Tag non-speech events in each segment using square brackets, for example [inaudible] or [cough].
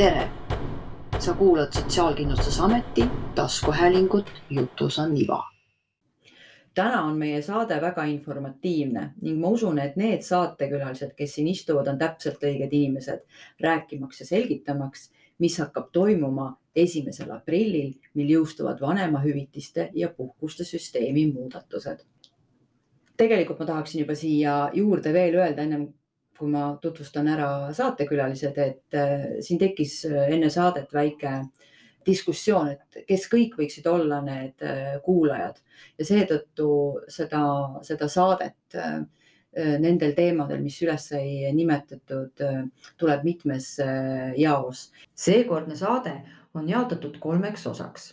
tere! sa kuulad Sotsiaalkindlustusameti taskuhäälingut Jutus on iva. täna on meie saade väga informatiivne ning ma usun, et need saatekülalised, kes siin istuvad, on täpselt õiged inimesed rääkimaks ja selgitamaks, mis hakkab toimuma esimesel aprillil, mil jõustuvad vanemahüvitiste ja puhkuste süsteemi muudatused. tegelikult ma tahaksin juba siia juurde veel öelda, ennem kui ma tutvustan ära saatekülalised, et äh, siin tekkis äh, enne saadet väike diskussioon, et kes kõik võiksid olla need äh, kuulajad ja seetõttu seda, seda saadet nendel teemadel, mis üles sai nimetatud, tuleb mitmes jaos. seekordne saade on jaotatud kolmeks osaks.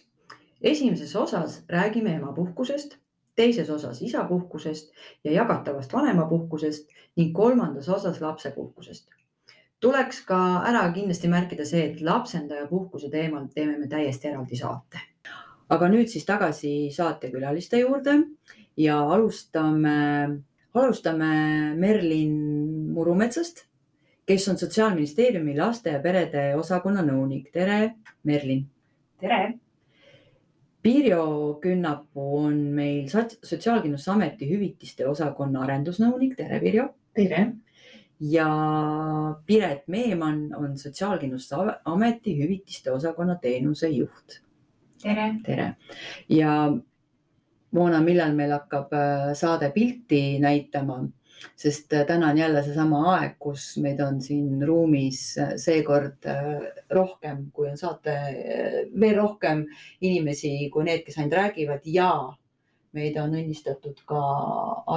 esimeses osas räägime emapuhkusest teises osas isapuhkusest ja jagatavast vanemapuhkusest ning kolmandas osas lapsepuhkusest. tuleks ka ära kindlasti märkida see, et lapsendajapuhkuse teemal teeme me täiesti eraldi saate. aga nüüd siis tagasi saatekülaliste juurde ja alustame, alustame Merlin Murumetsast, kes on Sotsiaalministeeriumi laste ja perede osakonna nõunik. tere, Merlin. tere Pirjo Künnapuu on meil Sotsiaalkindlustusameti hüvitiste osakonna arendusnõunik. tere, Pirjo. Tere. ja Piret Meemann on Sotsiaalkindlustusameti hüvitiste osakonna teenusejuht. tere. tere ja Moona, millal meil hakkab äh, saade pilti näitama? sest äh, täna on jälle seesama aeg, kus meid on siin ruumis äh, seekord rohkem, kui on saate, veel rohkem inimesi kui need, kes ainult räägivad ja meid on õnnistatud ka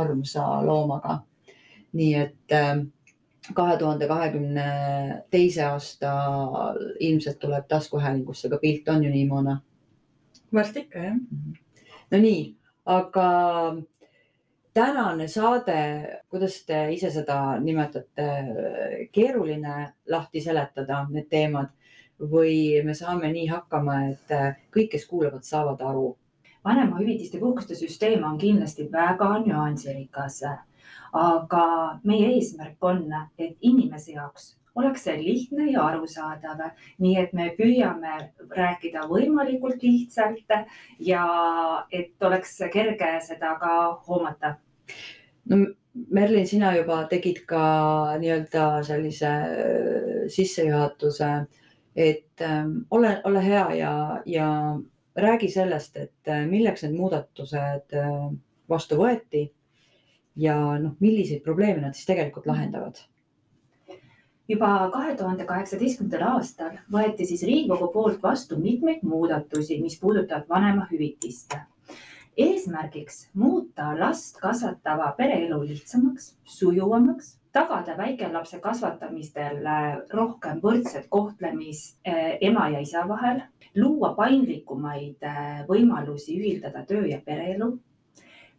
armsa loomaga. Nii et kahe tuhande kahekümne teise aasta ilmselt tuleb taskuhäälingusse ka pilt, on ju nii, Mona? varsti ikka jah. Nonii, aga tänane saade, kuidas te ise seda nimetate, keeruline lahti seletada, need teemad või me saame nii hakkama, et kõik, kes kuulavad, saavad aru? vanemahüvitiste puhkuste süsteem on kindlasti väga nüansirikas, aga meie eesmärk on, et inimese jaoks oleks see lihtne ja arusaadav, nii et me püüame rääkida võimalikult lihtsalt ja et oleks kerge seda ka hoomata. no Merlin, sina juba tegid ka nii-öelda sellise äh, sissejuhatuse, et ähm, ole, ole hea ja, ja räägi sellest, et äh, milleks need muudatused äh, vastu võeti ja noh, milliseid probleeme nad siis tegelikult lahendavad juba kahe tuhande kaheksateistkümnendal aastal võeti siis Riigikogu poolt vastu mitmeid muudatusi, mis puudutavad vanemahüvitist. eesmärgiks muuta last kasvatava pere elu lihtsamaks, sujuvamaks, tagada väikelapse kasvatamistel rohkem võrdset kohtlemist eh, ema ja isa vahel, luua paindlikumaid eh, võimalusi ühildada töö ja pereelu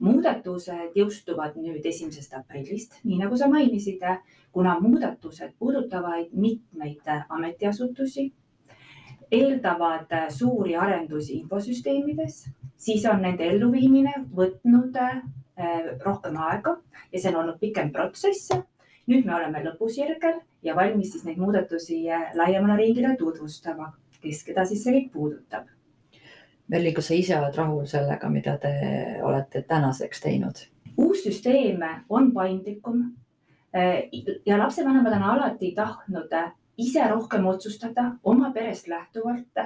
muudatused jõustuvad nüüd esimesest aprillist, nii nagu sa mainisid, kuna muudatused puudutavad mitmeid ametiasutusi, eeldavad suuri arendusi infosüsteemides, siis on nende elluviimine võtnud eh, rohkem aega ja see on olnud pikem protsess. nüüd me oleme lõpusjärgel ja valmis siis neid muudatusi laiemale riigile tutvustama, kes keda siis see kõik puudutab Merli, kas sa ise oled rahul sellega, mida te olete tänaseks teinud? uus süsteem on paindlikum eh, ja lapsevanemad on alati tahtnud ise rohkem otsustada oma perest lähtuvalt,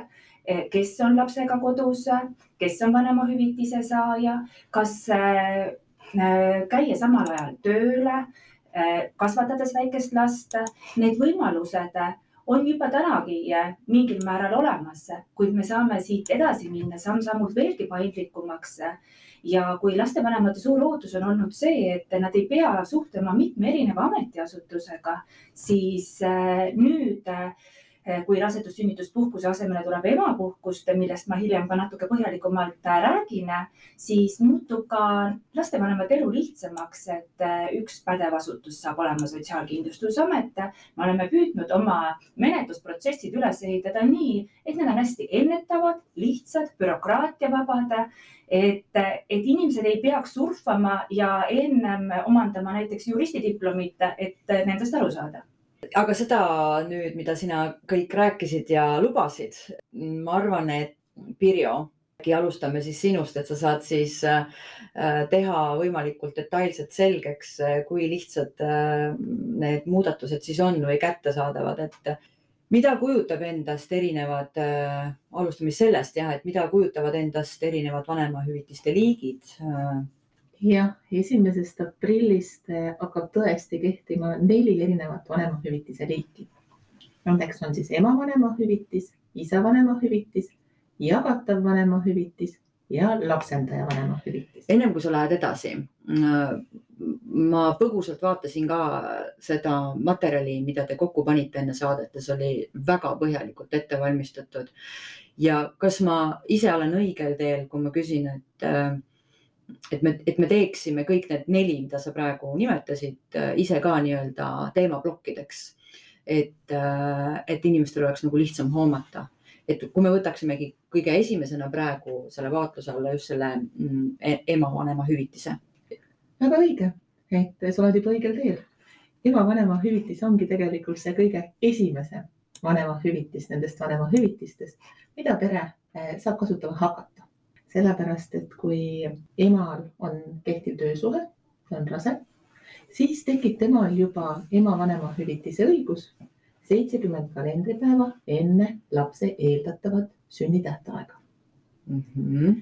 eh, kes on lapsega kodus, kes on vanemahüvitise saaja, kas eh, käia samal ajal tööle, kasvatades väikest last. Need võimalused on juba tänagi mingil määral olemas, kuid me saame siit edasi minna samm-sammult veelgi paindlikumaks. ja kui lastevanemate suur ootus on olnud see, et nad ei pea suhtlema mitme erineva ametiasutusega, siis äh, nüüd äh, kui rasedus-sünnituspuhkuse asemele tuleb emapuhkust, millest ma hiljem ka natuke põhjalikumalt äh, räägin, siis muutub ka lastevanemate elu lihtsamaks, et äh, üks pädev asutus saab olema Sotsiaalkindlustusamet. me oleme püüdnud oma menetlusprotsessid üles ehitada nii, et need on hästi ennetavad, lihtsad, bürokraatiavabad. et, et inimesed ei peaks surfama ja ennem omandama näiteks juristidiplomit, et nendest aru saada aga seda nüüd, mida sina kõik rääkisid ja lubasid, ma arvan, et Pirjo äkki alustame siis sinust, et sa saad siis äh, teha võimalikult detailselt selgeks, äh, kui lihtsad äh, need muudatused siis on või kättesaadavad, et mida kujutab endast erinevad, alustame sellest jah, et mida kujutavad endast erinevad vanemahüvitiste liigid? Jah, esimesest aprillist hakkab tõesti kehtima neli erinevat vanemahüvitise liiki. Nendeks on siis ema vanemahüvitis, isa vanemahüvitis jagatav vanemahüvitis ja lapsendaja vanemahüvitis. ennem kui sa lähed edasi, ma põgusalt vaatasin ka seda materjali, mida te kokku panite enne saadet ja see oli väga põhjalikult ette valmistatud. ja kas ma ise olen õigel teel, kui ma küsin, et et me, et me teeksime kõik need neli, mida sa praegu nimetasid, ise ka nii-öelda teemaplokkideks. et, et inimestel oleks nagu lihtsam hoomata et kui me võtaksimegi kõige esimesena praegu selle vaatluse alla just selle mm, e-, ema vanemahüvitise. väga õige, et sa oled juba õigel teel. ema vanemahüvitis ongi tegelikult see kõige esimese vanemahüvitis nendest vanemahüvitistest, mida pere eh, saab kasutama hakata. Sellepärast, et kui emal on kehtiv töösuhe, ta on rase, siis tekib temal juba ema vanemahüvitise õigus seitsekümmend kalendripäeva enne lapse eeldatavat sünnitähtaega mm. -hmm.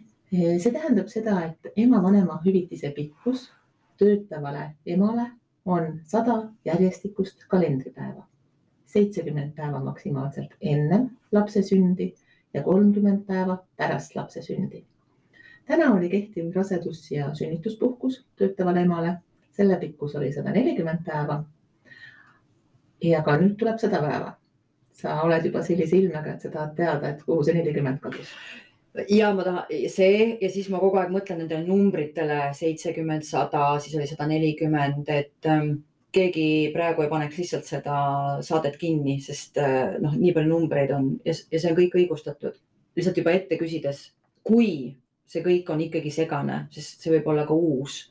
see tähendab seda, et ema vanemahüvitise pikkus töötavale emale on sada järjestikust kalendripäeva, seitsekümmend päeva maksimaalselt enne lapse sündi ja kolmkümmend päeva pärast lapse sündi. Täna oli kehtiv rasedus- ja sünnituspuhkus töötavale emale, selle pikkus oli sada nelikümmend päeva. Ja ka nüüd tuleb sada päeva. sa oled juba sellise ilmega, et sa tahad teada, et kuhu see nelikümmend kadus. Ja ma tahan see ja siis ma kogu aeg mõtlen nendele numbritele. seitsekümmend, sada, siis oli sada nelikümmend, et ähm, keegi praegu ei paneks lihtsalt seda saadet kinni, sest äh, noh, nii palju numbreid on. Ja, ja see on kõik õigustatud. lihtsalt juba ette küsides, kui see kõik on ikkagi segane, sest see võib olla ka uus.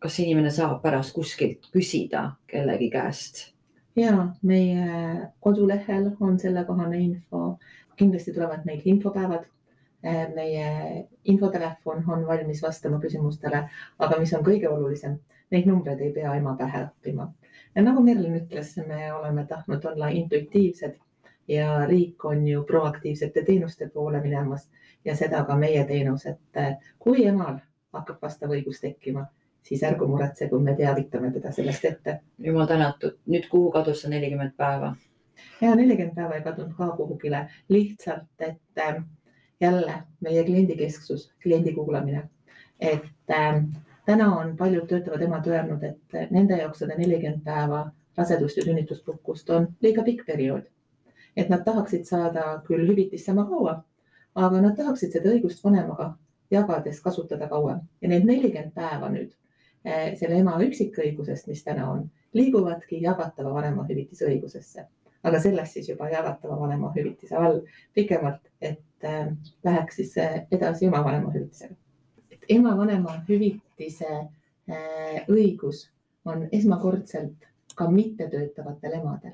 kas inimene saab pärast kuskilt küsida kellegi käest ja meie kodulehel on sellekohane info. kindlasti tulevad meil infopäevad. Eh, meie infotelefon on valmis vastama küsimustele, aga mis on kõige olulisem, neid numbreid ei pea ema pähe õppima. ja nagu Merlin ütles, me oleme tahtnud olla intuitiivsed ja riik on ju proaktiivsete teenuste poole minemas ja seda ka meie teenus, et kui emal hakkab vastav õigus tekkima siis ärgu muretsegu, me teavitame teda sellest ette. jumal tänatud, nüüd kuhu kadus see nelikümmend päeva? ja nelikümmend päeva ei kadunud ka kuhugile, lihtsalt, et äh, jälle meie kliendikesksus, kliendi kuulamine, et äh, täna on paljud töötavad emad öelnud, et nende jaoks sada nelikümmend päeva rasedust ja sünnituspuhkust on liiga pikk periood. Et nad tahaksid saada küll hüvitist sama kaua, aga nad tahaksid seda õigust vanemaga jagades kasutada kauem ja need nelikümmend päeva nüüd Eh, selle ema üksikõigusest, mis täna on, liiguvadki jagatava vanemahüvitise õigusesse. aga sellest siis juba jagatava vanemahüvitise all pikemalt, et äh, läheks siis äh, edasi ema vanemahüvitisega. et ema vanemahüvitise õigus on esmakordselt ka mittetöötavatel emadel.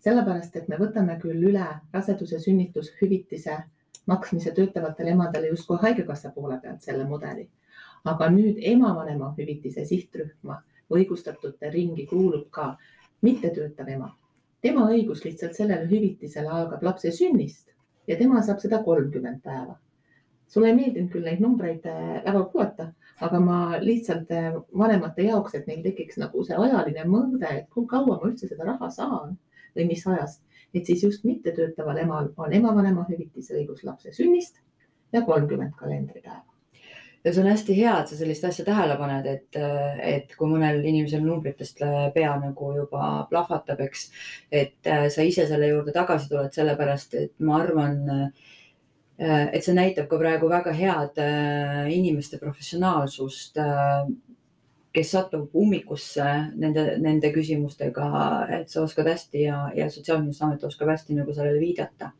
Sellepärast, et me võtame küll üle raseduse sünnitushüvitise maksmise töötavatele emadele justkui haigekassa poole pealt selle mudeli aga nüüd emavanema hüvitise sihtrühma õigustatute ringi kuulub ka mittetöötav ema. tema õigus lihtsalt sellele hüvitisele algab lapse sünnist ja tema saab seda kolmkümmend päeva. sulle ei meeldinud küll neid numbreid äh, väga kuulata, aga ma lihtsalt äh, vanemate jaoks, et neil tekiks nagu see ajaline mõõde, et kui kaua ma üldse seda raha saan või mis ajast, et siis just mittetöötaval emal on emavanema hüvitise õigus lapse sünnist ja kolmkümmend kalendripäeva ja see on hästi hea, et sa sellist asja tähele paned, et, et kui mõnel inimesel numbritest pea nagu juba plahvatab, eks. et äh, sa ise selle juurde tagasi tuled, sellepärast et ma arvan, äh, et see näitab ka praegu väga head äh, inimeste professionaalsust, kes satub ummikusse nende, nende küsimustega, et sa oskad hästi ja, ja Sotsiaalkindlustusamet oskab hästi nagu sellele viidata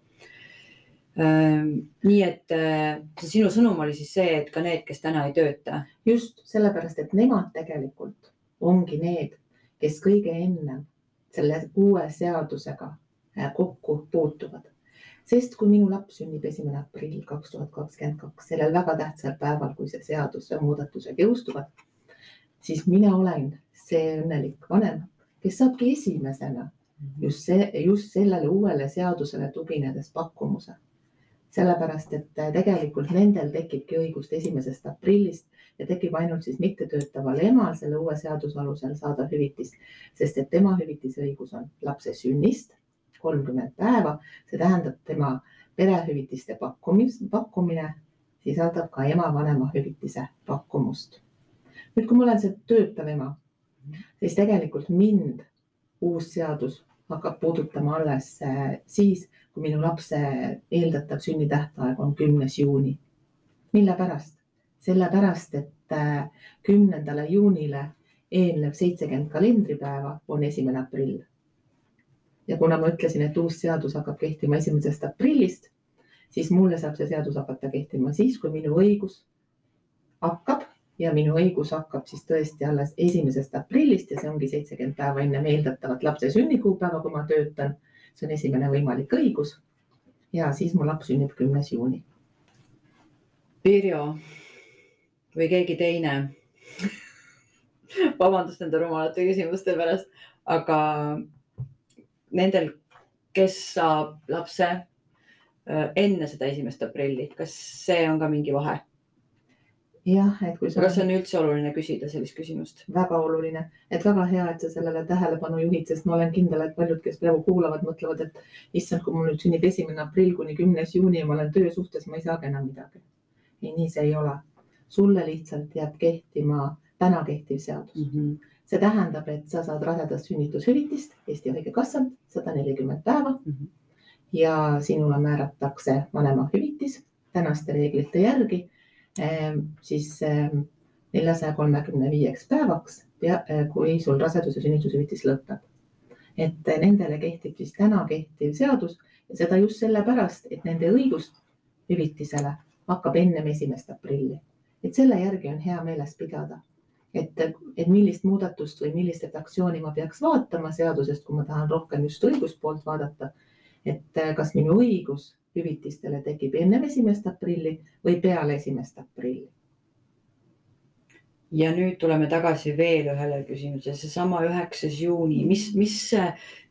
Ehm, nii et äh, see sinu sõnum oli siis see, et ka need, kes täna ei tööta. just sellepärast, et nemad tegelikult ongi need, kes kõige ennem selle uue seadusega äh, kokku puutuvad. sest kui minu laps sünnib esimene aprill kaks tuhat kakskümmend kaks, sellel väga tähtsal päeval, kui see seaduse muudatused jõustuvad, siis mina olen see õnnelik vanem, kes saabki esimesena just see, just sellele uuele seadusele tuginedes pakkumuse. Sellepärast et äh, tegelikult nendel tekibki õigust esimesest aprillist ja tekib ainult siis mittetöötaval emal selle uue seaduse alusel saada hüvitist, sest et tema hüvitise õigus on lapse sünnist kolmkümmend päeva, see tähendab tema perehüvitiste pakkumis, pakkumine sisaldab ka ema vanemahüvitise pakkumust. Nüüd, kui ma olen see töötav ema, siis tegelikult mind uus seadus hakkab puudutama alles äh, siis, kui minu lapse eeldatav sünnitähtaeg on kümnes juuni. mille pärast? sellepärast, et äh, kümnendale juunile eelnev seitsekümmend kalendripäeva on esimene aprill. ja kuna ma ütlesin, et uus seadus hakkab kehtima esimesest aprillist, siis mulle saab see seadus hakata kehtima siis, kui minu õigus hakkab ja minu õigus hakkab siis tõesti alles esimesest aprillist ja see ongi seitsekümmend päeva enne eeldatavat lapse sünnikuupäeva, kui ma töötan see on esimene võimalik õigus. ja siis mu laps sünnib kümnes juuni. Pirjo või keegi teine vabandust nende rumalate küsimuste pärast, aga nendel, kes saab lapse äh, enne seda esimest aprilli, kas see on ka mingi vahe? Jah, et kui sa. kas on üldse oluline küsida sellist küsimust? väga oluline, et väga hea, et sa sellele tähelepanu juhid, sest ma olen kindel, et paljud, kes praegu kuulavad, mõtlevad, et issand, kui mul nüüd sünnib esimene aprill kuni kümnes juuni ja ma olen töösuhtes, ma ei saagi enam midagi. ei, nii see ei ole. sulle lihtsalt jääb kehtima täna kehtiv seadus mm. -hmm. see tähendab, et sa saad rasedast sünnitushüvitist Eesti Haigekassalt sada nelikümmend päeva mm. -hmm. ja sinule määratakse vanemahüvitis tänaste reeglite järgi siis ehm, neljasaja kolmekümne viieks päevaks, eh, kui sul rasedus- ja sünnitushüvitis lõpeb. et eh, nendele kehtib siis täna kehtiv seadus ja seda just sellepärast, et nende õigust hüvitisele hakkab ennem esimest aprilli. et selle järgi on hea meeles pidada, et, et millist muudatust või millist redaktsiooni ma peaks vaatama seadusest, kui ma tahan rohkem just õiguspoolt vaadata. et eh, kas minu õigus hüvitistele tekib ennem esimest aprilli või peale esimest aprilli. ja nüüd tuleme tagasi veel ühele küsimusele, seesama üheksas juuni, mis, mis,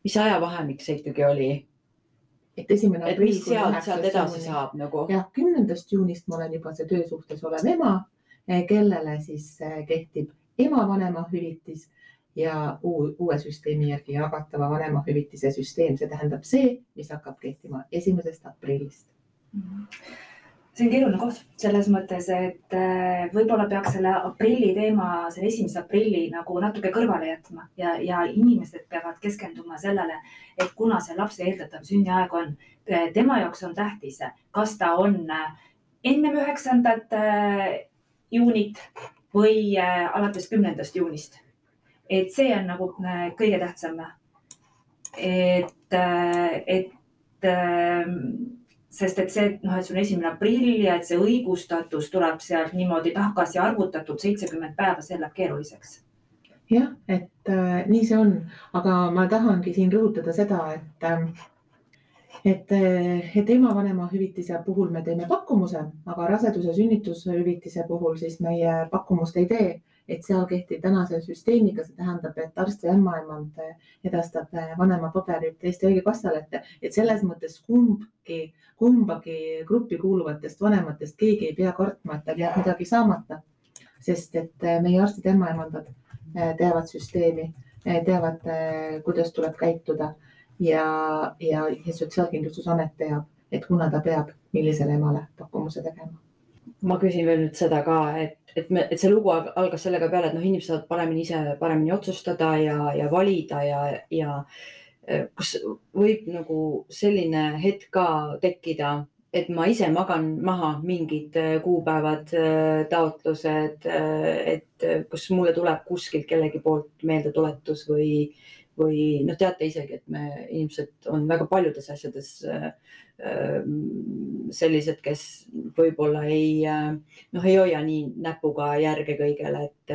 mis ajavahemik see ikkagi oli? et esimene aprill. mis sealt, sealt edasi juuni. saab nagu? jah, kümnendast juunist ma olen juba see töösuhtes olev ema, kellele siis eh, kehtib ema vanemahüvitis ja uue süsteemi järgi jagatava vanemahüvitise süsteem, see tähendab see, mis hakkab kehtima esimesest aprillist mm. -hmm see on keeruline koht selles mõttes, et äh, võib-olla peaks selle aprilli teema, selle esimese aprilli nagu natuke kõrvale jätma ja, ja inimesed peavad keskenduma sellele, et kuna see lapse eeldatav sünniaeg on, tema jaoks on tähtis, kas ta on äh, ennem üheksandat äh, juunit või alates kümnendast juunist et see on nagu äh, kõige tähtsam. et, äh, et ähm, sest et see, noh, et sul on esimene aprill ja et see õigustatus tuleb sealt niimoodi tagasi arvutatud seitsekümmend päeva, see läheb keeruliseks. jah, et äh, nii see on, aga ma tahangi siin rõhutada seda, et äh, et, et ema vanemahüvitise puhul me teeme pakkumuse, aga raseduse sünnitushüvitise puhul siis meie pakkumust ei tee et seal kehtib tänase süsteemiga, see tähendab, et arst või ämmaemand edastab vanema paberid Eesti Haigekassale, et, et selles mõttes kumbki, kumbagi gruppi kuuluvatest vanematest keegi ei pea kartma, et tal jääb midagi saamata. sest et meie arstid ja ämmaemandad eh, teavad süsteemi, eh, teavad, eh, kuidas tuleb käituda ja, ja, ja Sotsiaalkindlustusamet teab, et kuna ta peab, millisele emale pakkumuse tegema ma küsin veel nüüd seda ka, et, et me, et see lugu algas sellega peale, et noh, inimesed saavad paremini ise paremini otsustada ja, ja valida ja, ja e, kas võib nagu selline hetk ka tekkida, et ma ise magan maha mingid e, kuupäevad, e, taotlused, et kas mulle tuleb kuskilt kellegi poolt meeldetuletus või, või noh, teate isegi, et me inimesed on väga paljudes asjades äh, Ehm, sellised, kes võib-olla ei noh, ei hoia nii näpuga järge kõigele, et,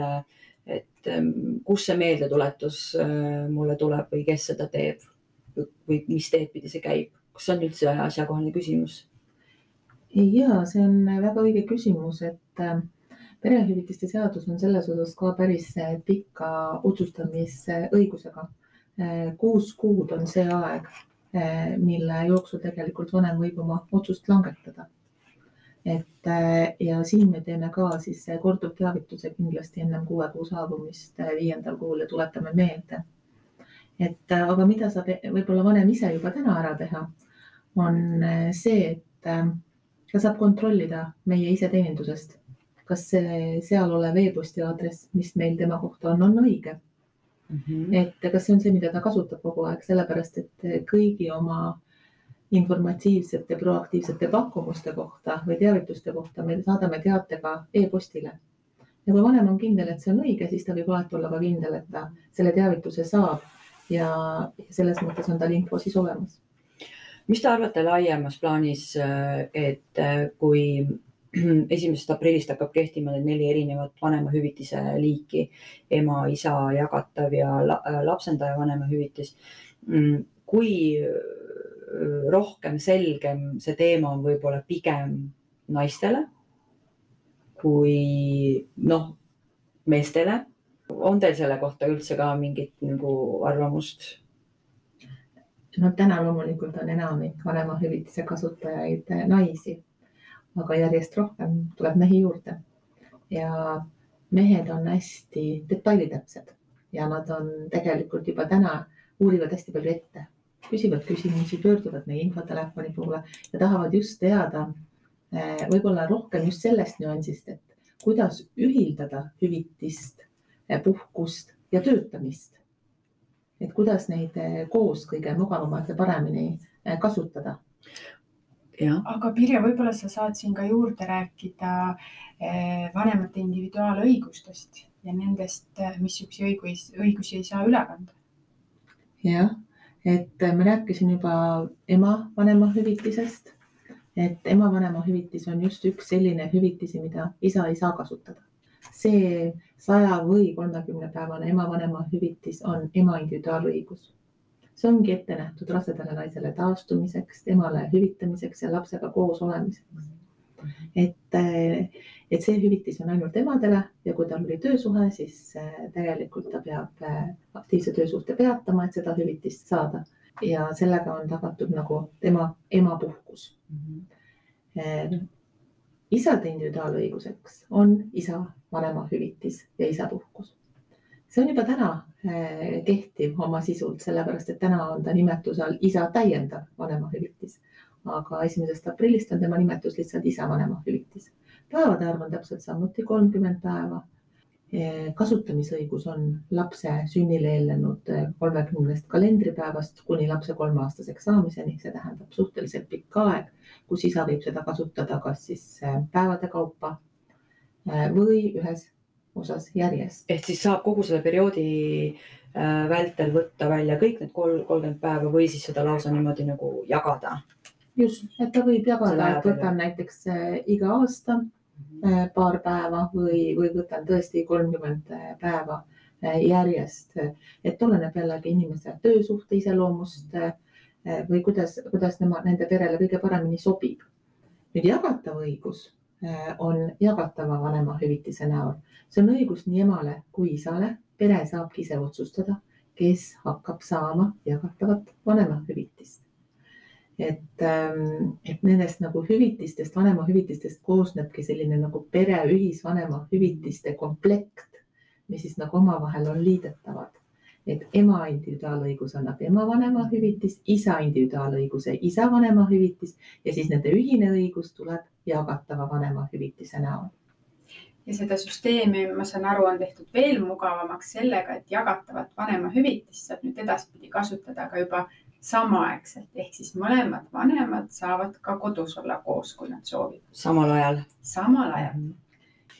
et ähm, kus see meeldetuletus äh, mulle tuleb või kes seda teeb või mis teed pidi see käib, kas see on üldse asjakohane küsimus? ja see on väga õige küsimus, et äh, perehüvitiste seadus on selles osas ka päris pika otsustamisõigusega. Kuus kuud on see aeg, mille jooksul tegelikult vanem võib oma otsust langetada et ja siin me teeme ka siis korduvteavituse kindlasti ennem kuue kuu saabumist viiendal kuul ja tuletame meelde. et aga mida saab võib-olla vanem ise juba täna ära teha, on see, et ta saab kontrollida meie iseteenindusest, kas see seal olev e-posti aadress, mis meil tema kohta on, on õige mm. -hmm. et kas see on see, mida ta kasutab kogu aeg, sellepärast et kõigi oma informatiivsete proaktiivsete pakkumuste kohta või teavituste kohta me saadame teate ka e-postile. ja kui vanem on kindel, et see on õige, siis ta võib alati olla ka kindel, et ta selle teavituse saab ja selles mõttes on tal info siis olemas. mis te arvate laiemas plaanis, et kui [clears throat] esimesest aprillist hakkab kehtima need neli erinevat vanemahüvitise liiki, ema, isa, jagatav ja lapsendaja vanemahüvitis. Mm, kui rohkem selgem see teema on võib-olla pigem naistele kui noh, meestele. on teil selle kohta üldse ka mingit nagu arvamust? no täna loomulikult on enamik vanemahüvitise kasutajaid naisi, aga järjest rohkem tuleb mehi juurde ja mehed on hästi detailitäpsed ja nad on tegelikult juba täna uurivad hästi palju ette küsivad küsimusi, pöörduvad meie infotelefoni poole ja tahavad just teada eh, võib-olla rohkem just sellest nüansist, et kuidas ühildada hüvitist, eh, puhkust ja töötamist. et kuidas neid eh, koos kõige mugavamalt ja paremini kasutada. Aga Pirje, võib-olla sa saad siin ka juurde rääkida vanemate individuaalõigustest ja nendest, missuguseid õigusi, õigusi ei saa üle kanda. jah et ma rääkisin juba ema vanemahüvitisest, et ema vanemahüvitis on just üks selline hüvitisi, mida isa ei saa kasutada. see saja või kolmekümne päevane ema vanemahüvitis on ema individuaalõigus. See ongi ette nähtud rasedale naisele taastumiseks, temale hüvitamiseks ja lapsega koos olemiseks. et et see hüvitis on ainult emadele ja kui tal oli töösuhe, siis äh, tegelikult ta peab äh, aktiivse töösuhte peatama, et seda hüvitist saada ja sellega on tagatud nagu tema emapuhkus mm. -hmm. isade individuaalõiguseks on isa vanemahüvitis ja isapuhkus. see on juba täna kehtiv oma sisult, sellepärast et täna on ta nimetuse all isa täiendav vanemahüvitis, aga esimesest aprillist on tema nimetus lihtsalt isa vanemahüvitis. Päevade arv on täpselt samuti kolmkümmend päeva. kasutamisõigus on lapse sünnile eelnenud kolmekümnest kalendripäevast kuni lapse kolmeaastaseks saamiseni, see tähendab suhteliselt pikk aeg, kus isa võib seda kasutada kas siis päevade kaupa või ühes osas järjest. ehk siis saab kogu selle perioodi äh, vältel võtta välja kõik need kolmkümmend päeva või siis seda lausa niimoodi nagu jagada. Just, et ta võib jagada, et võtan näiteks äh, iga aasta äh, paar päeva või, või võtan tõesti kolmkümmend päeva järjest, et oleneb jällegi inimese töösuhte iseloomust või kuidas, kuidas nema, nende perele kõige paremini sobib. nüüd jagatav õigus on jagatava vanemahüvitise näol, see on õigus nii emale kui isale, pere saabki ise otsustada, kes hakkab saama jagatavat vanemahüvitist. Et, ähm, et nendest nagu hüvitistest, vanemahüvitistest koosnebki selline nagu pere ühisvanema hüvitiste komplekt, mis siis nagu omavahel on liidetavad. Et ema individuaalõigus annab ema vanemahüvitis, isa individuaalõiguse isa vanemahüvitis ja siis nende ühine õigus tuleb jagatava vanemahüvitise näol ja seda süsteemi, ma saan aru, on tehtud veel mugavamaks sellega, et jagatavat vanemahüvitist saab nüüd edaspidi kasutada ka juba samaaegselt ehk siis mõlemad vanemad saavad ka kodus olla koos, kui nad soovivad. samal ajal? samal ajal.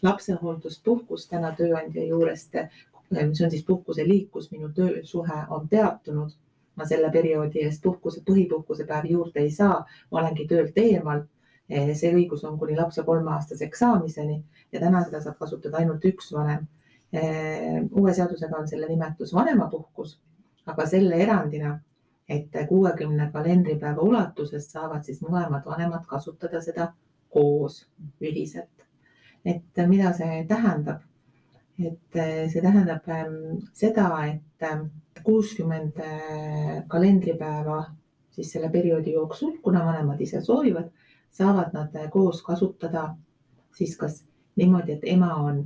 lapsehoolduspuhkus täna tööandja juurest, see on siis puhkuse liik, kus minu töösuhe on peatunud. ma selle perioodi eest puhkuse, põhipuhkuse päevi juurde ei saa, ma olengi töölt eemal. see õigus on kuni lapse kolmeaastaseks saamiseni ja täna seda saab kasutada ainult üks vanem uue seadusega on selle nimetus vanemapuhkus, aga selle erandina, et kuuekümne kalendripäeva ulatuses saavad siis mõlemad vanemad kasutada seda koos ühiselt. et mida see tähendab? Et see tähendab ähm, seda, et ähm, kuuskümmend äh, kalendripäeva siis selle perioodi jooksul, kuna vanemad ise soovivad, saavad nad äh, koos kasutada siis kas niimoodi, et ema on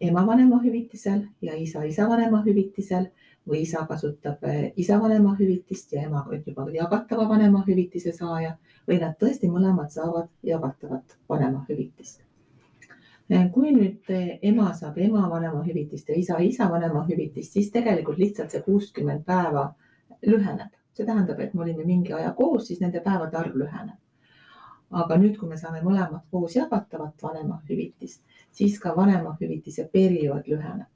ema vanemahüvitisel ja isa isa vanemahüvitisel või isa kasutab äh, isa vanemahüvitist ja ema juba jagatava vanemahüvitise saaja või nad tõesti mõlemad saavad jagatavat vanemahüvitist kui nüüd ema saab ema vanemahüvitist ja isa isa vanemahüvitist, siis tegelikult lihtsalt see kuuskümmend päeva lüheneb. see tähendab, et me olime mingi aja koos, siis nende päevade arv lüheneb. aga nüüd, kui me saame mõlemad koos jagatavat vanemahüvitist, siis ka vanemahüvitise periood lüheneb.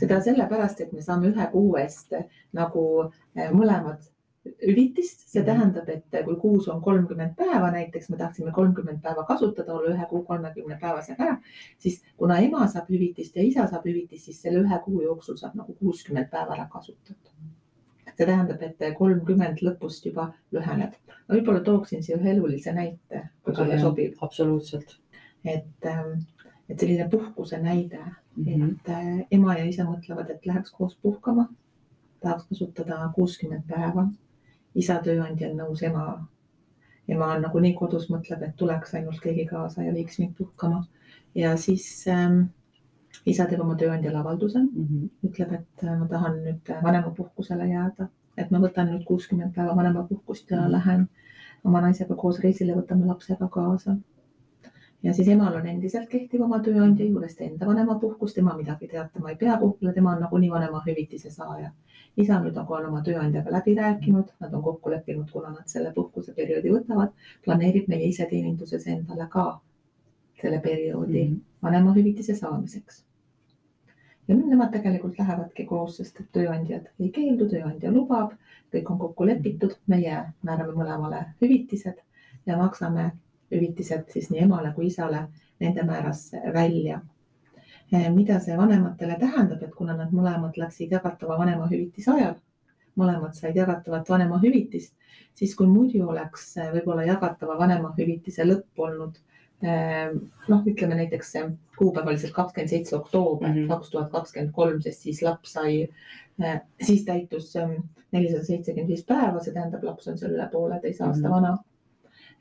seda sellepärast, et me saame ühe kuu eest nagu mõlemad hüvitist, see mhm. tähendab, et kui kuus on kolmkümmend päeva, näiteks me tahtsime kolmkümmend päeva kasutada, olla ühe kuu kolmekümne päevasega ära, siis kuna ema saab hüvitist ja isa saab hüvitist, siis selle ühe kuu jooksul saab nagu kuuskümmend päeva ära kasutatud. see tähendab, et kolmkümmend lõpust juba lüheneb. ma võib-olla tooksin siia ühe elulise näite, kui sulle sobib. absoluutselt. et, ähm, et selline puhkuse näide mm, -hmm. et äh, ema ja isa mõtlevad, et läheks koos puhkama tahaks kasutada kuuskümmend päeva isa tööandja on nõus, ema, ema on nagunii kodus, mõtleb, et tuleks ainult keegi kaasa ja viiks mind puhkama. ja siis ähm, isa teeb oma tööandjale avalduse mm, -hmm. ütleb, et äh, ma tahan nüüd vanemapuhkusele jääda, et ma võtan nüüd kuuskümmend päeva vanemapuhkust ja mm -hmm. lähen oma naisega koos reisile, võtame lapse ka kaasa ja siis emal on endiselt kehtiv oma tööandja juures enda vanemapuhkus, tema midagi teatama ei pea puhkule, tema on nagunii vanemahüvitise saaja. Isa nüüd on oma tööandjaga läbi rääkinud, nad on kokku leppinud, kuna nad selle puhkuseperioodi võtavad, planeerib meie iseteeninduses endale ka selle perioodi mm -hmm. vanemahüvitise saamiseks. ja nüüd nemad tegelikult lähevadki koos, sest et tööandjad ei keeldu, tööandja lubab, kõik on kokku lepitud, meie määrame mõlemale hüvitised ja maksame hüvitised siis nii emale kui isale nende määras välja. Eh, mida see vanematele tähendab, et kuna nad mõlemad läksid jagatava vanemahüvitise ajal, mõlemad said jagatavat vanemahüvitist, siis kui muidu oleks eh, võib-olla jagatava vanemahüvitise lõpp olnud eh, noh, ütleme näiteks kuupäev oli siis kakskümmend seitse oktoober mhm. kaks tuhat kakskümmend kolm, sest siis laps sai, siis täitus nelisada seitsekümmend viis päeva, see tähendab, laps on seal üle pooleteise aasta mm -hmm. vana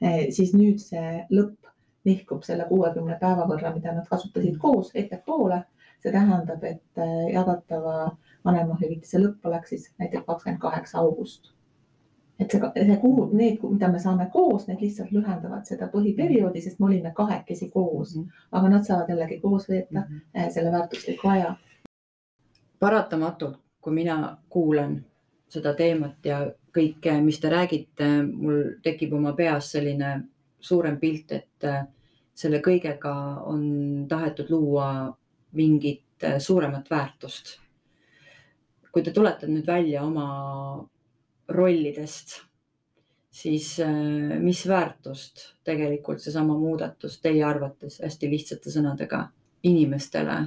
Eh, siis nüüd see lõpp nihkub selle kuuekümne päeva võrra, mida nad kasutasid koos ettepoole. see tähendab, et eh, jagatava vanemahüvitise lõpp oleks siis näiteks kakskümmend kaheksa august. et see, see kuu, need, mida me saame koos, need lihtsalt lühendavad seda põhiperioodi, sest me olime kahekesi koos, mhm. aga nad saavad jällegi koos veeta mm -hmm. selle väärtusliku aja. paratamatult, kui mina kuulan seda teemat ja kõike, mis te räägite, mul tekib oma peas selline suurem pilt, et äh, selle kõigega on tahetud luua mingit äh, suuremat väärtust. kui te tulete nüüd välja oma rollidest, siis äh, mis väärtust tegelikult seesama muudatus teie arvates hästi lihtsate sõnadega inimestele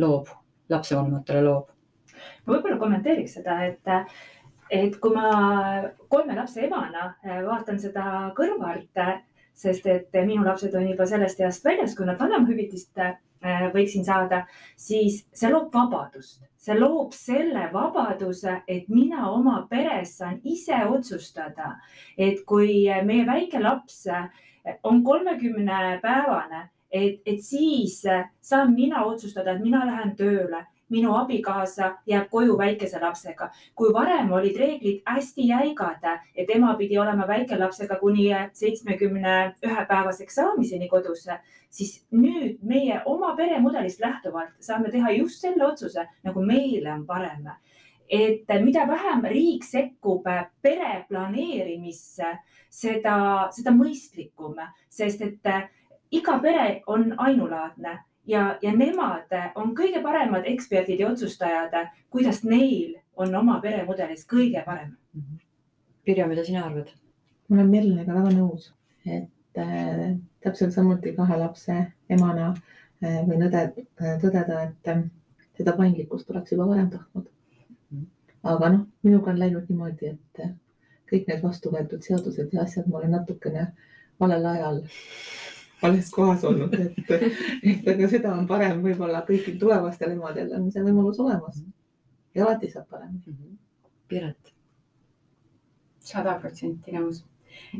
loob, lapsevanematele loob? ma võib-olla kommenteeriks seda, et et kui ma kolme lapse emana äh, vaatan seda kõrvalt, sest et minu lapsed on juba sellest east väljas, kui nad vanemahüvitist äh, võiksin saada, siis see loob vabadust, see loob selle vabaduse, et mina oma peres saan ise otsustada, et kui meie väike laps on kolmekümne päevane, et, et siis saan mina otsustada, et mina lähen tööle minu abikaasa jääb koju väikese lapsega. kui varem olid reeglid hästi jäigad, et ema pidi olema väikelapsega kuni seitsmekümne ühe päevaseks saamiseni kodus, siis nüüd meie oma peremudelist lähtuvalt saame teha just selle otsuse, nagu meile on parem et mida vähem riik sekkub pere planeerimisse, seda, seda mõistlikum, sest et iga pere on ainulaadne ja, ja nemad on kõige paremad eksperdid ja otsustajad, kuidas neil on oma peremudelis kõige parem. Pirjo, mida sina arvad? ma olen Merliniga väga nõus, et äh, täpselt samuti kahe lapse emana võin õde, tõdeda, et seda paindlikkust oleks juba varem tahtnud. aga noh, minuga on läinud niimoodi, et kõik need vastu võetud seadused ja asjad, ma olen natukene valel ajal vales kohas olnud, et, et aga seda on parem võib-olla kõigil tulevastel emadel on see võimalus olemas. ja alati saab paremini. Mhm. Piret. sada protsenti nõus,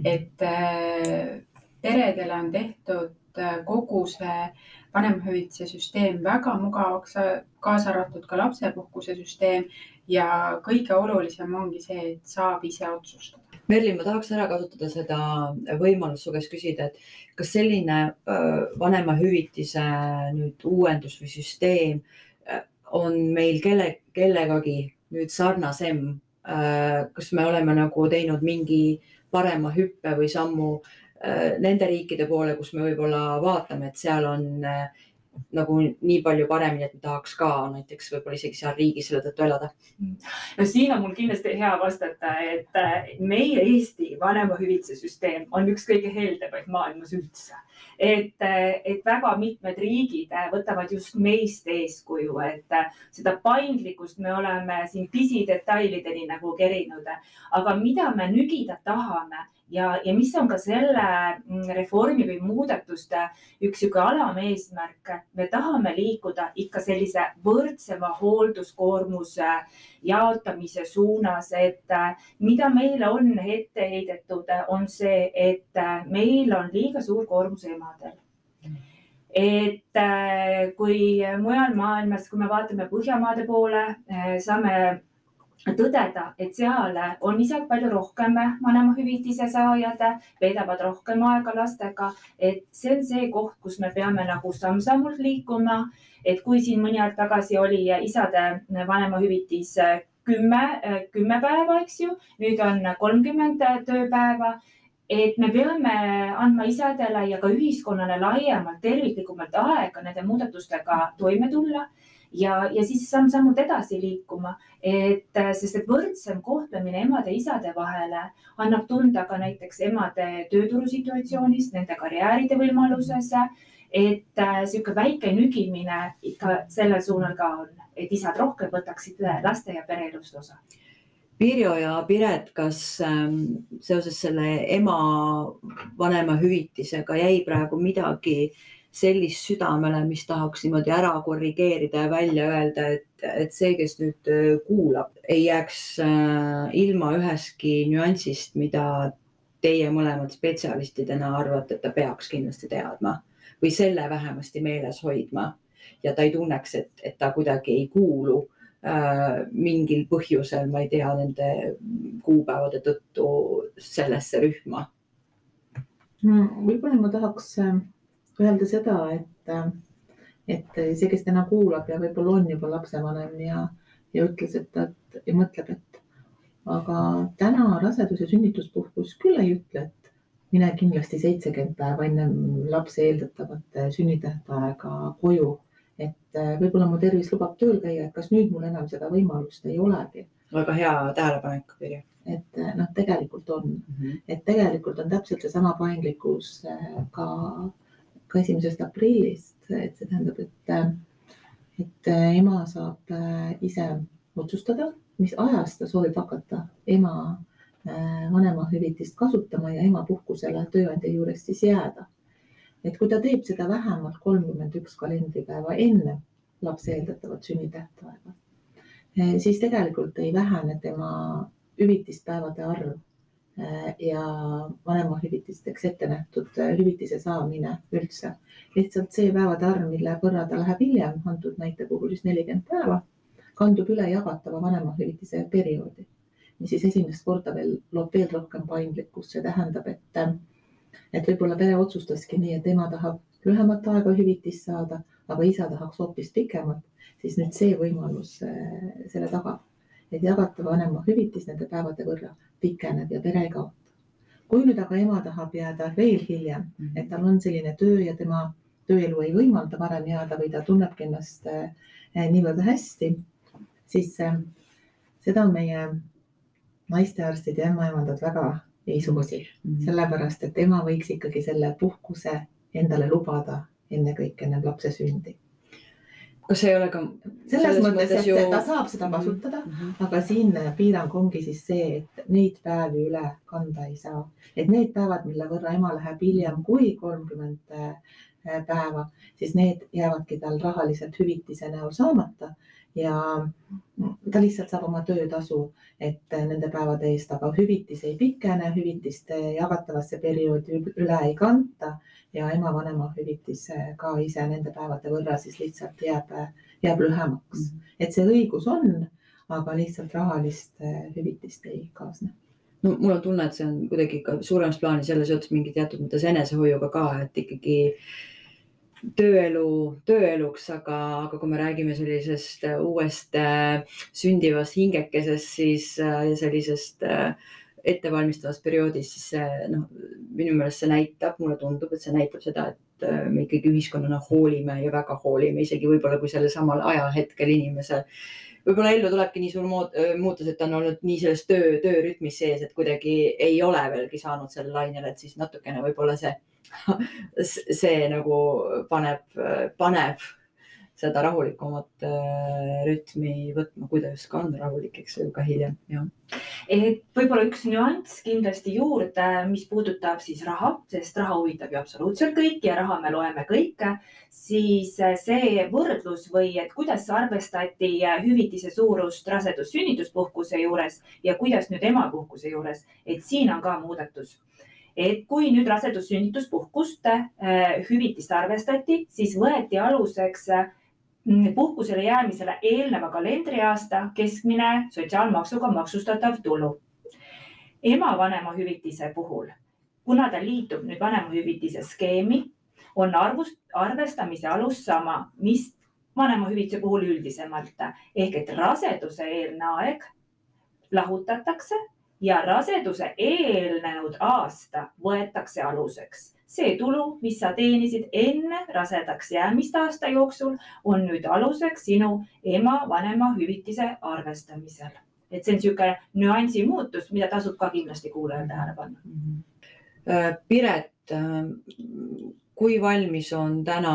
et äh, peredele on tehtud äh, kogu see vanemahüvitise süsteem väga mugavaks, kaasa arvatud ka lapsepuhkuse süsteem ja kõige olulisem ongi see, et saab ise otsustada. Merlin, ma tahaks ära kasutada seda võimalust su käest küsida, et kas selline vanemahüvitise nüüd uuendus või süsteem on meil kelle, kellegagi nüüd sarnasem? kas me oleme nagu teinud mingi parema hüppe või sammu nende riikide poole, kus me võib-olla vaatame, et seal on äh, nagu nii palju paremini, et tahaks ka näiteks võib-olla isegi seal riigis selle tõttu elada. no siin on mul kindlasti hea vastata, et äh, meie Eesti vanemahüvitise süsteem on üks kõige heldemaid maailmas üldse. et, äh, et väga mitmed riigid äh, võtavad just meist eeskuju, et seda paindlikkust me oleme siin pisidetailideni nagu kerinud. aga mida me nügida tahame ja, ja mis on ka selle mm, reformi või muudatuste üks sihuke alameesmärk, me tahame liikuda ikka sellise võrdsema hoolduskoormuse jaotamise suunas, et äh, mida meile on ette heidetud, on see, et äh, meil on liiga suur koormus emadel. Et äh, kui mujal maailmas, kui me vaatame Põhjamaade poole, saame tõdeda, et seal on isad palju rohkem vanemahüvitise saajad, veedavad rohkem aega lastega, et see on see koht, kus me peame nagu samm-sammult liikuma. et kui siin mõni aeg tagasi oli isade vanemahüvitis kümme, kümme päeva, eks ju, nüüd on kolmkümmend tööpäeva et me peame andma isadele ja ka ühiskonnale laiemalt, terviklikumalt aega nende muudatustega toime tulla ja, ja siis samm-sammult edasi liikuma, et sest, et võrdsem kohtlemine emade-isade vahele annab tunda ka näiteks emade tööturusituatsioonis, nende karjääride võimaluses. et sihuke väike nügimine ikka sellel suunal ka on, et isad rohkem võtaksid laste ja pereelust osa Pirjo ja Piret, kas ähm, seoses selle ema vanemahüvitisega jäi praegu midagi sellist südamele, mis tahaks niimoodi ära korrigeerida ja välja öelda, et, et see, kes nüüd äh, kuulab, ei jääks äh, ilma ühestki nüansist, mida teie mõlemad spetsialistidena arvate, et ta peaks kindlasti teadma või selle vähemasti meeles hoidma ja ta ei tunneks, et, et ta kuidagi ei kuulu äh, mingil põhjusel, ma ei tea, nende kuupäevade tõttu sellesse rühma hmm,. võib-olla ma tahaks äh öelda seda, et, et see, kes täna kuulab ja võib-olla on juba lapsevanem ja, ja ütles, et ta ja mõtleb, et aga täna rasedus- ja sünnituspuhkus küll ei ütle, et mine kindlasti seitsekümmend päeva enne lapse eeldatavat sünnitähtaega koju. et võib-olla mu tervis lubab tööl käia, et kas nüüd mul enam seda võimalust ei olegi. väga hea tähelepanek, Pirjo. et noh, tegelikult on mm, -hmm. et tegelikult on täpselt seesama paindlikkus ka ka esimesest aprillist, et see tähendab, et, et ema saab äh, ise otsustada, mis ajast ta soovib hakata ema äh, vanemahüvitist kasutama ja emapuhkusele tööandja juures siis jääda. et kui ta teeb seda vähemalt kolmkümmend üks kalendripäeva enne lapse eeldatavat sünnitähtaega, äh, siis tegelikult ei vähene tema hüvitispäevade arv Äh, ja vanemahüvitisteks ette nähtud äh, hüvitise saamine üldse. lihtsalt see päevade arv, mille võrra ta läheb hiljem, antud näite puhul siis nelikümmend päeva, kandub üle jagatava vanemahüvitise perioodi, mis siis esimest korda veel loob veel rohkem paindlikkust, see tähendab, et, et võib-olla pere otsustaski nii, et ema tahab lühemat aega hüvitist saada, aga isa tahaks hoopis pikemat, siis nüüd see võimalus äh, selle tagab et jagatav vanemahüvitis nende päevade võrra pikeneb ja pere ei kaota. kui nüüd aga ema tahab jääda veel hiljem, et tal on selline töö ja tema tööelu ei võimalda varem jääda või ta tunnebki ennast eh, niivõrd hästi, siis eh, seda meie naistearstid ja ämmaemandad väga ei soosi mm, -hmm. sellepärast et ema võiks ikkagi selle puhkuse endale lubada ennekõike enne lapse sündi. Kas ei ole ka? selles, selles mõttes, et ju... ta saab seda mhm. kasutada mm, -hmm. aga siin piirang ongi siis see, et neid päevi üle kanda ei saa, et need päevad, mille võrra ema läheb hiljem kui kolmkümmend äh, päeva, siis need jäävadki tal rahaliselt hüvitise näol saamata ja ta lihtsalt saab oma töötasu, et nende päevade eest, aga hüvitis ei pikene, hüvitist jagatavasse perioodi üle ei kanta ja ema vanemahüvitis ka ise nende päevade võrra siis lihtsalt jääb, jääb lühemaks mm. -hmm. et see õigus on, aga lihtsalt rahalist hüvitist ei kaasne no mul on tunne, et see on kuidagi ikka suuremas plaanis jälle seotud mingi teatud mõttes enesehoiuga ka, et ikkagi tööelu tööeluks, aga, aga kui me räägime sellisest uuest sündivast hingekesest, siis sellisest ettevalmistavast perioodist, siis see noh, minu meelest see näitab, mulle tundub, et see näitab seda, et me ikkagi ühiskonnana hoolime ja väga hoolime, isegi võib-olla kui sellel samal ajahetkel inimesel võib-olla ellu tulebki nii suur muutus, et on olnud nii selles töö, töörütmis sees, et kuidagi ei ole veelgi saanud sellele lainele, et siis natukene võib-olla see [laughs] see nagu paneb, paneb seda rahulikumat äh, rütmi võtma, kui ta just ka on rahulik, eks ju, ka hiljem, jah. et võib-olla üks nüanss kindlasti juurde, mis puudutab siis raha, sest raha huvitab ju absoluutselt kõiki ja raha me loeme kõike, siis see võrdlus või et kuidas arvestati hüvitise suurust rasedus-sünnituspuhkuse juures ja kuidas nüüd emapuhkuse juures, et siin on ka muudatus et kui nüüd rasedus-sünnituspuhkuste äh, hüvitist arvestati, siis võeti aluseks äh, puhkusele jäämisele eelneva kalendriaasta keskmine sotsiaalmaksuga maksustatav tulu. ema vanemahüvitise puhul, kuna ta liitub nüüd vanemahüvitise skeemi, on arvust, arvestamise alus sama, mis vanemahüvitise puhul üldisemalt ehk et raseduse eelne aeg lahutatakse ja raseduse eelnenud aasta võetakse aluseks. See tulu, mis sa teenisid enne rasedaks jäämist aasta jooksul, on nüüd aluseks sinu ema vanemahüvitise arvestamisel. et see on niisugune nüansi muutus, mida tasub ka kindlasti kuulajal tähele panna. Äh, Piret, äh, kui valmis on täna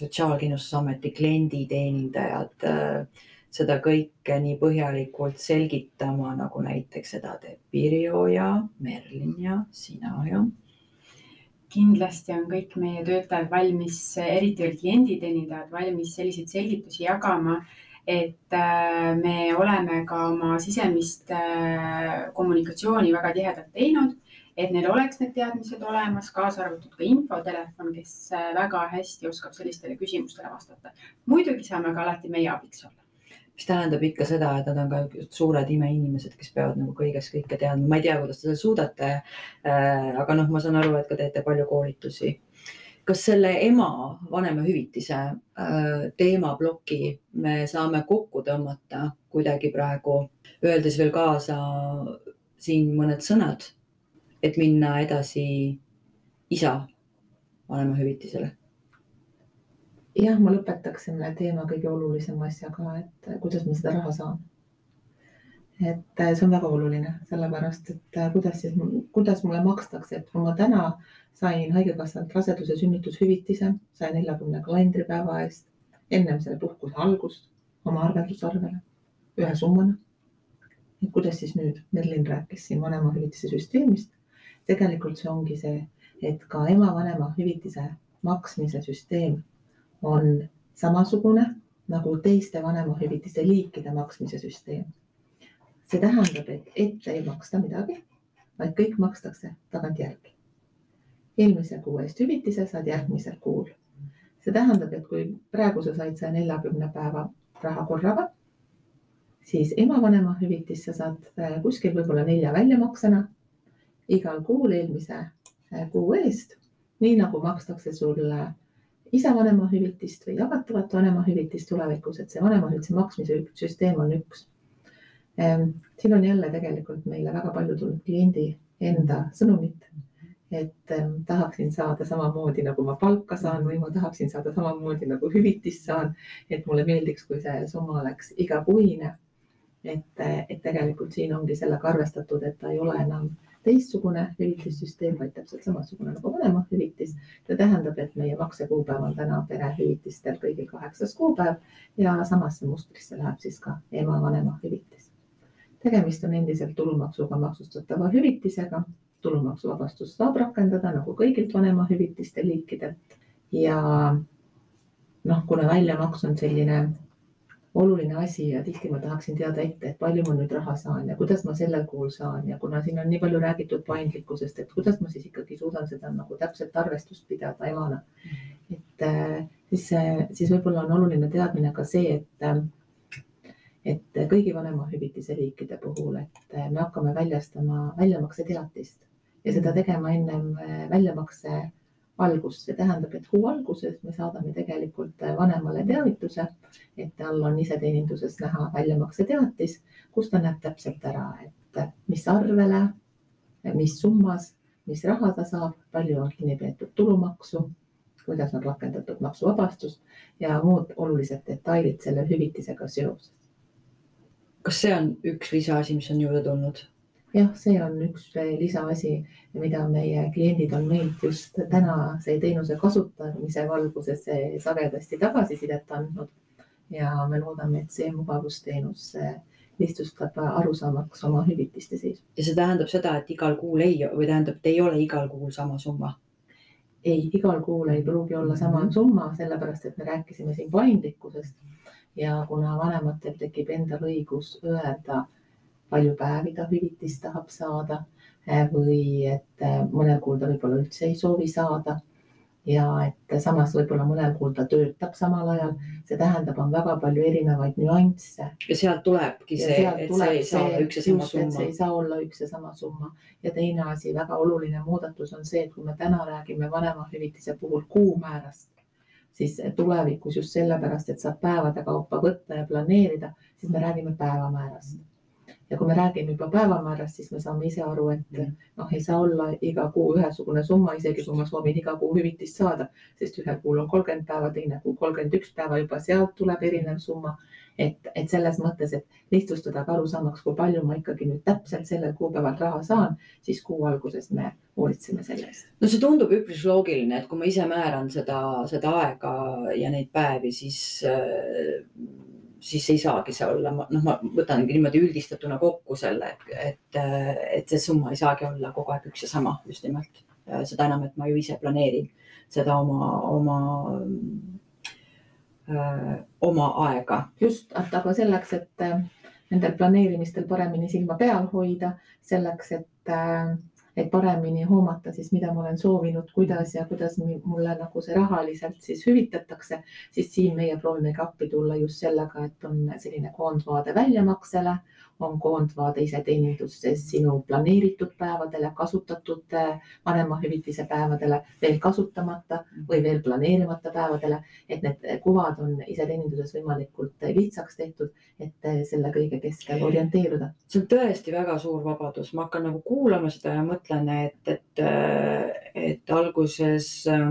Sotsiaalkindlustusameti klienditeenindajad äh, seda kõike nii põhjalikult selgitama, nagu näiteks seda teeb Pirjo ja Merlin ja sina ja. Kindlasti on kõik meie töötajad valmis, eriti veel klienditeenindajad, valmis selliseid selgitusi jagama et äh, me oleme ka oma sisemist äh, kommunikatsiooni väga tihedalt teinud, et neil oleks need teadmised olemas, kaasa arvatud ka infotelefon, kes äh, väga hästi oskab sellistele küsimustele vastata. muidugi saame ka alati meie abiks olla mis tähendab ikka seda, et nad on ka suured imeinimesed, kes peavad nagu kõigest kõike teadma. ma ei tea, kuidas te seda suudate. Äh, aga noh, ma saan aru, et ka teete palju koolitusi. kas selle ema vanemahüvitise äh, teemaploki me saame kokku tõmmata kuidagi praegu, öeldes veel kaasa siin mõned sõnad, et minna edasi isa vanemahüvitisele jah, ma lõpetaksin selle teema kõige olulisema asjaga, et kuidas ma seda raha saan. et äh, see on väga oluline, sellepärast et äh, kuidas siis, kuidas mulle makstakse, et kui ma täna sain Haigekassalt raseduse sünnitushüvitise saja neljakümne kalendripäeva eest ennem selle puhkuse algust oma arveldusarvele ühe summana. et kuidas siis nüüd, Merlin rääkis siin vanemahüvitise süsteemist. tegelikult see ongi see, et ka ema vanemahüvitise maksmise süsteem on samasugune nagu teiste vanemahüvitiste liikide maksmise süsteem. see tähendab, et ette ei maksta midagi, vaid kõik makstakse tagantjärgi. eelmise kuu eest hüvitise saad järgmisel kuul. see tähendab, et kui praegu sa said saja neljakümne päeva raha korraga, siis ema vanemahüvitist sa saad äh, kuskil võib-olla nelja väljamaksena igal kuul eelmise äh, kuu eest, nii nagu makstakse sulle isa vanemahüvitist või jagatavat vanemahüvitist tulevikus, et see vanemahüvitise maksmise süsteem on üks. Ehm, siin on jälle tegelikult meile väga palju tulnud kliendi enda sõnumit, et ehm, tahaksin saada samamoodi nagu ma palka saan või ma tahaksin saada samamoodi nagu hüvitist saan. et mulle meeldiks, kui see summa oleks igakuine. et, et tegelikult siin ongi sellega arvestatud, et ta ei ole enam teistsugune hüvitissüsteem, vaid täpselt samasugune nagu vanemahüvitis. see tähendab, et meie maksekuupäev on täna perehüvitistel kõigil kaheksas kuupäev ja samasse mustrisse läheb siis ka ema vanemahüvitis. tegemist on endiselt tulumaksuga maksustatava hüvitisega. tulumaksuvabastust saab rakendada nagu kõigilt vanemahüvitiste liikidelt ja noh, kuna väljamaks on selline oluline asi ja tihti ma tahaksin teada ette, et palju ma nüüd raha saan ja kuidas ma sellel kuul saan. Ja kuna siin on nii palju räägitud paindlikkusest, et kuidas ma siis ikkagi suudan seda nagu täpselt arvestust pidada emana. et äh, siis, siis võib-olla on oluline teadmine ka see, et, et kõigi vanemahüvitise liikide puhul, et me hakkame väljastama väljamakseteatist ja seda tegema ennem äh, väljamakse algust, see tähendab, et kuu alguses me saadame tegelikult vanemale teavituse, et tal on iseteeninduses näha väljamakseteatis, kus ta näeb täpselt ära, et mis arvele, mis summas, mis raha ta saab, palju on kinni peetud tulumaksu, kuidas on rakendatud maksuvabastust ja muud olulised detailid selle hüvitisega seoses. kas see on üks lisaasi, mis on juurde tulnud? Jah, see on üks lisaasi, mida meie kliendid on meilt just tänase teenuse kasutamise valguses sagedasti tagasisidet andnud. ja me loodame, et see mugavusteenus lihtsustab arusaamaks oma hüvitiste seisu. ja see tähendab seda, et igal kuul ei või tähendab, et ei ole igal kuul sama summa? ei, igal kuul ei pruugi olla sama mm -hmm. summa, sellepärast et me rääkisime siin paindlikkusest ja kuna vanematel tekib endal õigus öelda palju päevi ta hüvitist tahab saada eh, või et eh, mõnel kuul ta võib-olla üldse ei soovi saada. ja et samas võib-olla mõnel kuul ta töötab samal ajal, see tähendab, on väga palju erinevaid nüansse. ja sealt tulebki see, et see ei saa olla üks ja sama summa. see ei saa olla üks ja sama summa ja teine asi, väga oluline muudatus on see, et kui me täna räägime vanemahüvitise puhul kuumäärast, siis tulevikus just sellepärast, et saab päevade kaupa võtta ja planeerida, siis me räägime päevamäärast ja kui me räägime juba päevamäärast, siis me saame ise aru, et mm. noh, ei saa olla iga kuu ühesugune summa, isegi kui ma soovin iga kuu hüvitist saada, sest ühel kuul on kolmkümmend päeva, teine kuu kolmkümmend üks päeva, juba sealt tuleb erinev summa. et, et selles mõttes, et lihtsustada ka arusaamaks, kui palju ma ikkagi nüüd täpselt sellel kuupäeval raha saan, siis kuu alguses me hoolitseme selle eest. no see tundub üpris loogiline, et kui ma ise määran seda, seda aega ja neid päevi, siis äh, siis ei saagi see olla, noh, ma võtangi niimoodi üldistatuna kokku selle, et, et see summa ei saagi olla kogu aeg üks ja sama just nimelt. seda enam, et ma ju ise planeerin seda oma, oma öö, oma aega. just, aga selleks, et nendel planeerimistel paremini silma peal hoida, selleks, et et paremini hoomata siis, mida ma olen soovinud, kuidas ja kuidas mulle nagu see rahaliselt siis hüvitatakse, siis siin meie proovimegi appi tulla just sellega, et on selline koondvaade väljamaksele, on koondvaade iseteeninduses sinu planeeritud päevadele, kasutatud äh, vanemahüvitise päevadele, veel kasutamata või veel planeerimata päevadele, et need kuvad on iseteeninduses võimalikult lihtsaks tehtud, et äh, selle kõige keskel orienteeruda. see on tõesti väga suur vabadus, ma hakkan nagu kuulama seda ja mõtlen, et, et, et alguses äh,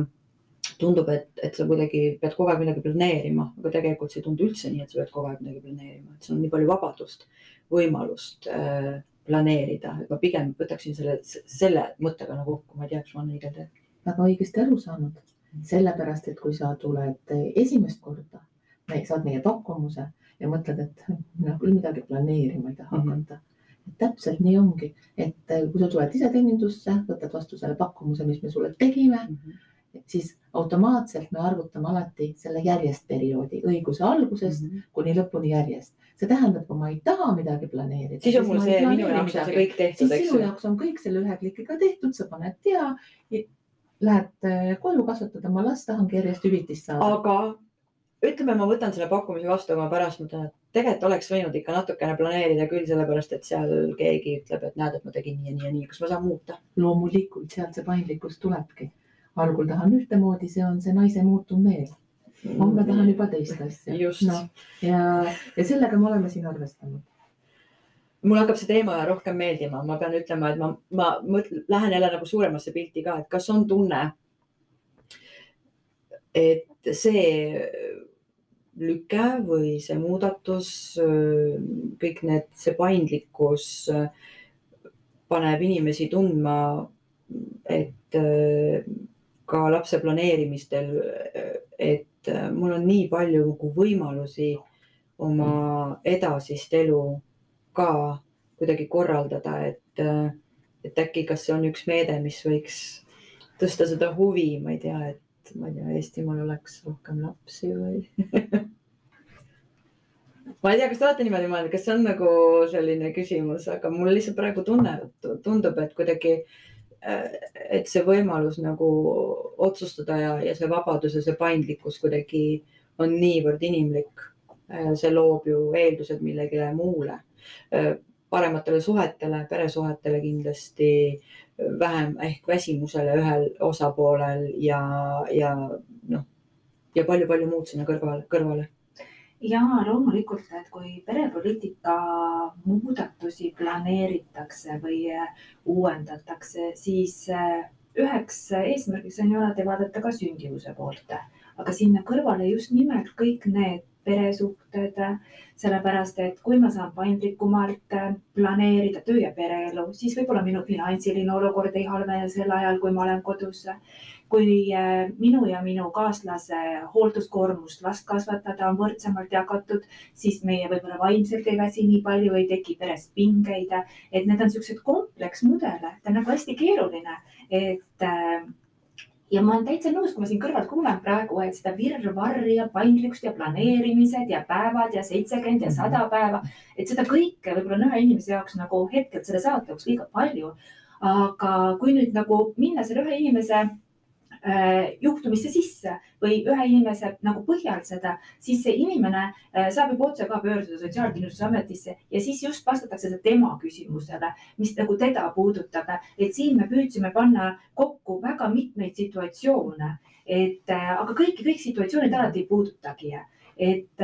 tundub, et, et sa kuidagi pead kogu aeg midagi planeerima, aga tegelikult see ei tundu üldse nii, et sa pead kogu aeg midagi planeerima, et sul on nii palju vabadust, võimalust äh, planeerida, et ma pigem võtaksin selle, selle mõttega nagu kokku, ma ei tea, kas ma olen õigel teel. väga õigesti aru saanud, sellepärast et kui sa tuled esimest korda, saad meie pakkumuse ja mõtled, et mina küll midagi planeerima ei taha mm -hmm. hakata täpselt nii ongi, et kui sa tuled iseteenindusse, võtad vastu selle pakkumuse, mis me sulle tegime mm, -hmm. siis automaatselt me arvutame alati selle järjest perioodi õiguse algusest mm -hmm. kuni lõpuni järjest. See tähendab, kui ma ei taha midagi planeerida. siis on mul see, minu jaoks on see kõik tehtud, eks ju. sinu jaoks on kõik selle ühe klikiga tehtud, sa paned tea, lähed äh, koju, kasvatad oma last, tahangi järjest hüvitist saada. aga ütleme, ma võtan selle pakkumise vastu, aga pärast mõtlen, et tegelikult oleks võinud ikka natukene planeerida küll, sellepärast et seal keegi ütleb, et näed, et ma tegin nii ja nii ja nii, kas ma saan muuta? loomulikult sealt see paindlikkus tulebki. algul tahan ühtemoodi, see on see naise muutuv meel. Homme tahan juba teist asja. no, ja, ja sellega me oleme siin arvestanud. Mulle hakkab see teema rohkem meeldima, ma pean ütlema, et ma, ma mõtlen, lähen jälle nagu suuremasse pilti ka, et kas on tunne, et see lüke või see muudatus, kõik need, see paindlikkus paneb inimesi tundma, et ka lapse planeerimistel, et mul on nii palju nagu võimalusi oma edasist elu ka kuidagi korraldada, et, et äkki, kas see on üks meede, mis võiks tõsta seda huvi, ma ei tea, et ma ei tea, Eestimaal oleks rohkem lapsi või [laughs] ma ei tea, kas te olete niimoodi mõelnud, kas see on nagu selline küsimus, aga mul lihtsalt praegu tunne, tundub, et kuidagi, äh, et see võimalus nagu otsustada ja, ja see vabadus ja see paindlikkus kuidagi on niivõrd inimlik. Äh, see loob ju eeldused millelegi muule, äh, parematele suhetele, peresuhetele kindlasti, vähem ehk väsimusele ühel osapoolel ja, ja noh, ja palju-palju muud sinna kõrvale, kõrvale ja loomulikult, et kui perepoliitika muudatusi planeeritakse või äh, uuendatakse, siis äh, üheks eesmärgiks on ju alati vaadata ka sündivuse poolt, aga sinna kõrvale just nimelt kõik need peresuhted, sellepärast et kui ma saan paindlikumalt äh, planeerida töö ja pereelu, siis võib-olla minu finantsiline olukord ei halvene sel ajal, kui ma olen kodus. Kui äh, minu ja minu kaaslase hoolduskoormust last kasvatada on võrdsemalt jagatud, siis meie võib-olla vaimselt ei väsi nii palju, ei teki peres pingeid. et need on niisugused kompleksmudele, ta on nagu hästi keeruline, et äh, ja ma olen täitsa nõus, kui ma siin kõrvalt kuulan praegu, et seda virvarri ja paindlikkust ja planeerimised ja päevad ja seitsekümmend ja sada päeva, et seda kõike võib-olla on ühe inimese jaoks nagu hetkel selle saate jaoks liiga palju. aga kui nüüd nagu minna selle ühe inimese juhtumisse sisse või ühe inimese nagu põhjal seda, siis see inimene äh, saab juba otse ka pöörduda Sotsiaalkindlustusametisse ja siis just vastatakse tema küsimusele, mis nagu teda puudutab. et siin me püüdsime panna kokku väga mitmeid situatsioone, et äh, aga kõiki, kõik situatsioonid alati ei puudutagi. et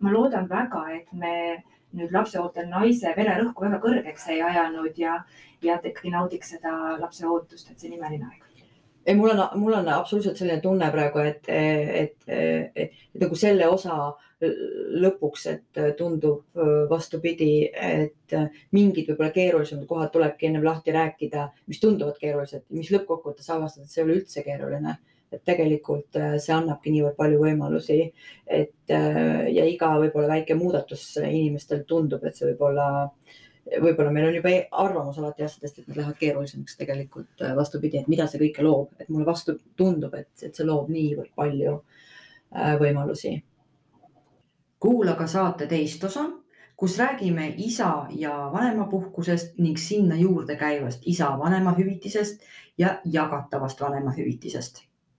ma loodan väga, et me nüüd lapseootel naise vererõhku väga kõrgeks ei ajanud ja, ja ikkagi naudiks seda lapseootust, et see on imeline aeg ei, mul on, mul on absoluutselt selline tunne praegu, et, et, et, et, et nagu selle osa lõpuks, et tundub vastupidi, et mingid võib-olla keerulisemad kohad tulebki ennem lahti rääkida, mis tunduvad keerulised, mis lõppkokkuvõttes avastad, et see ei ole üldse keeruline. et tegelikult see annabki niivõrd palju võimalusi, et ja iga võib-olla väike muudatus inimestel tundub, et see võib olla äh, võib-olla meil on juba arvamus alati asjadest, et need lähevad keerulisemaks, tegelikult äh, vastupidi, et mida see kõike loob, et mulle vastu tundub, et, et see loob niivõrd palju äh, võimalusi. kuula ka saate teist osa, kus räägime isa ja vanemapuhkusest ning sinna juurde käivast isa vanemahüvitisest ja jagatavast vanemahüvitisest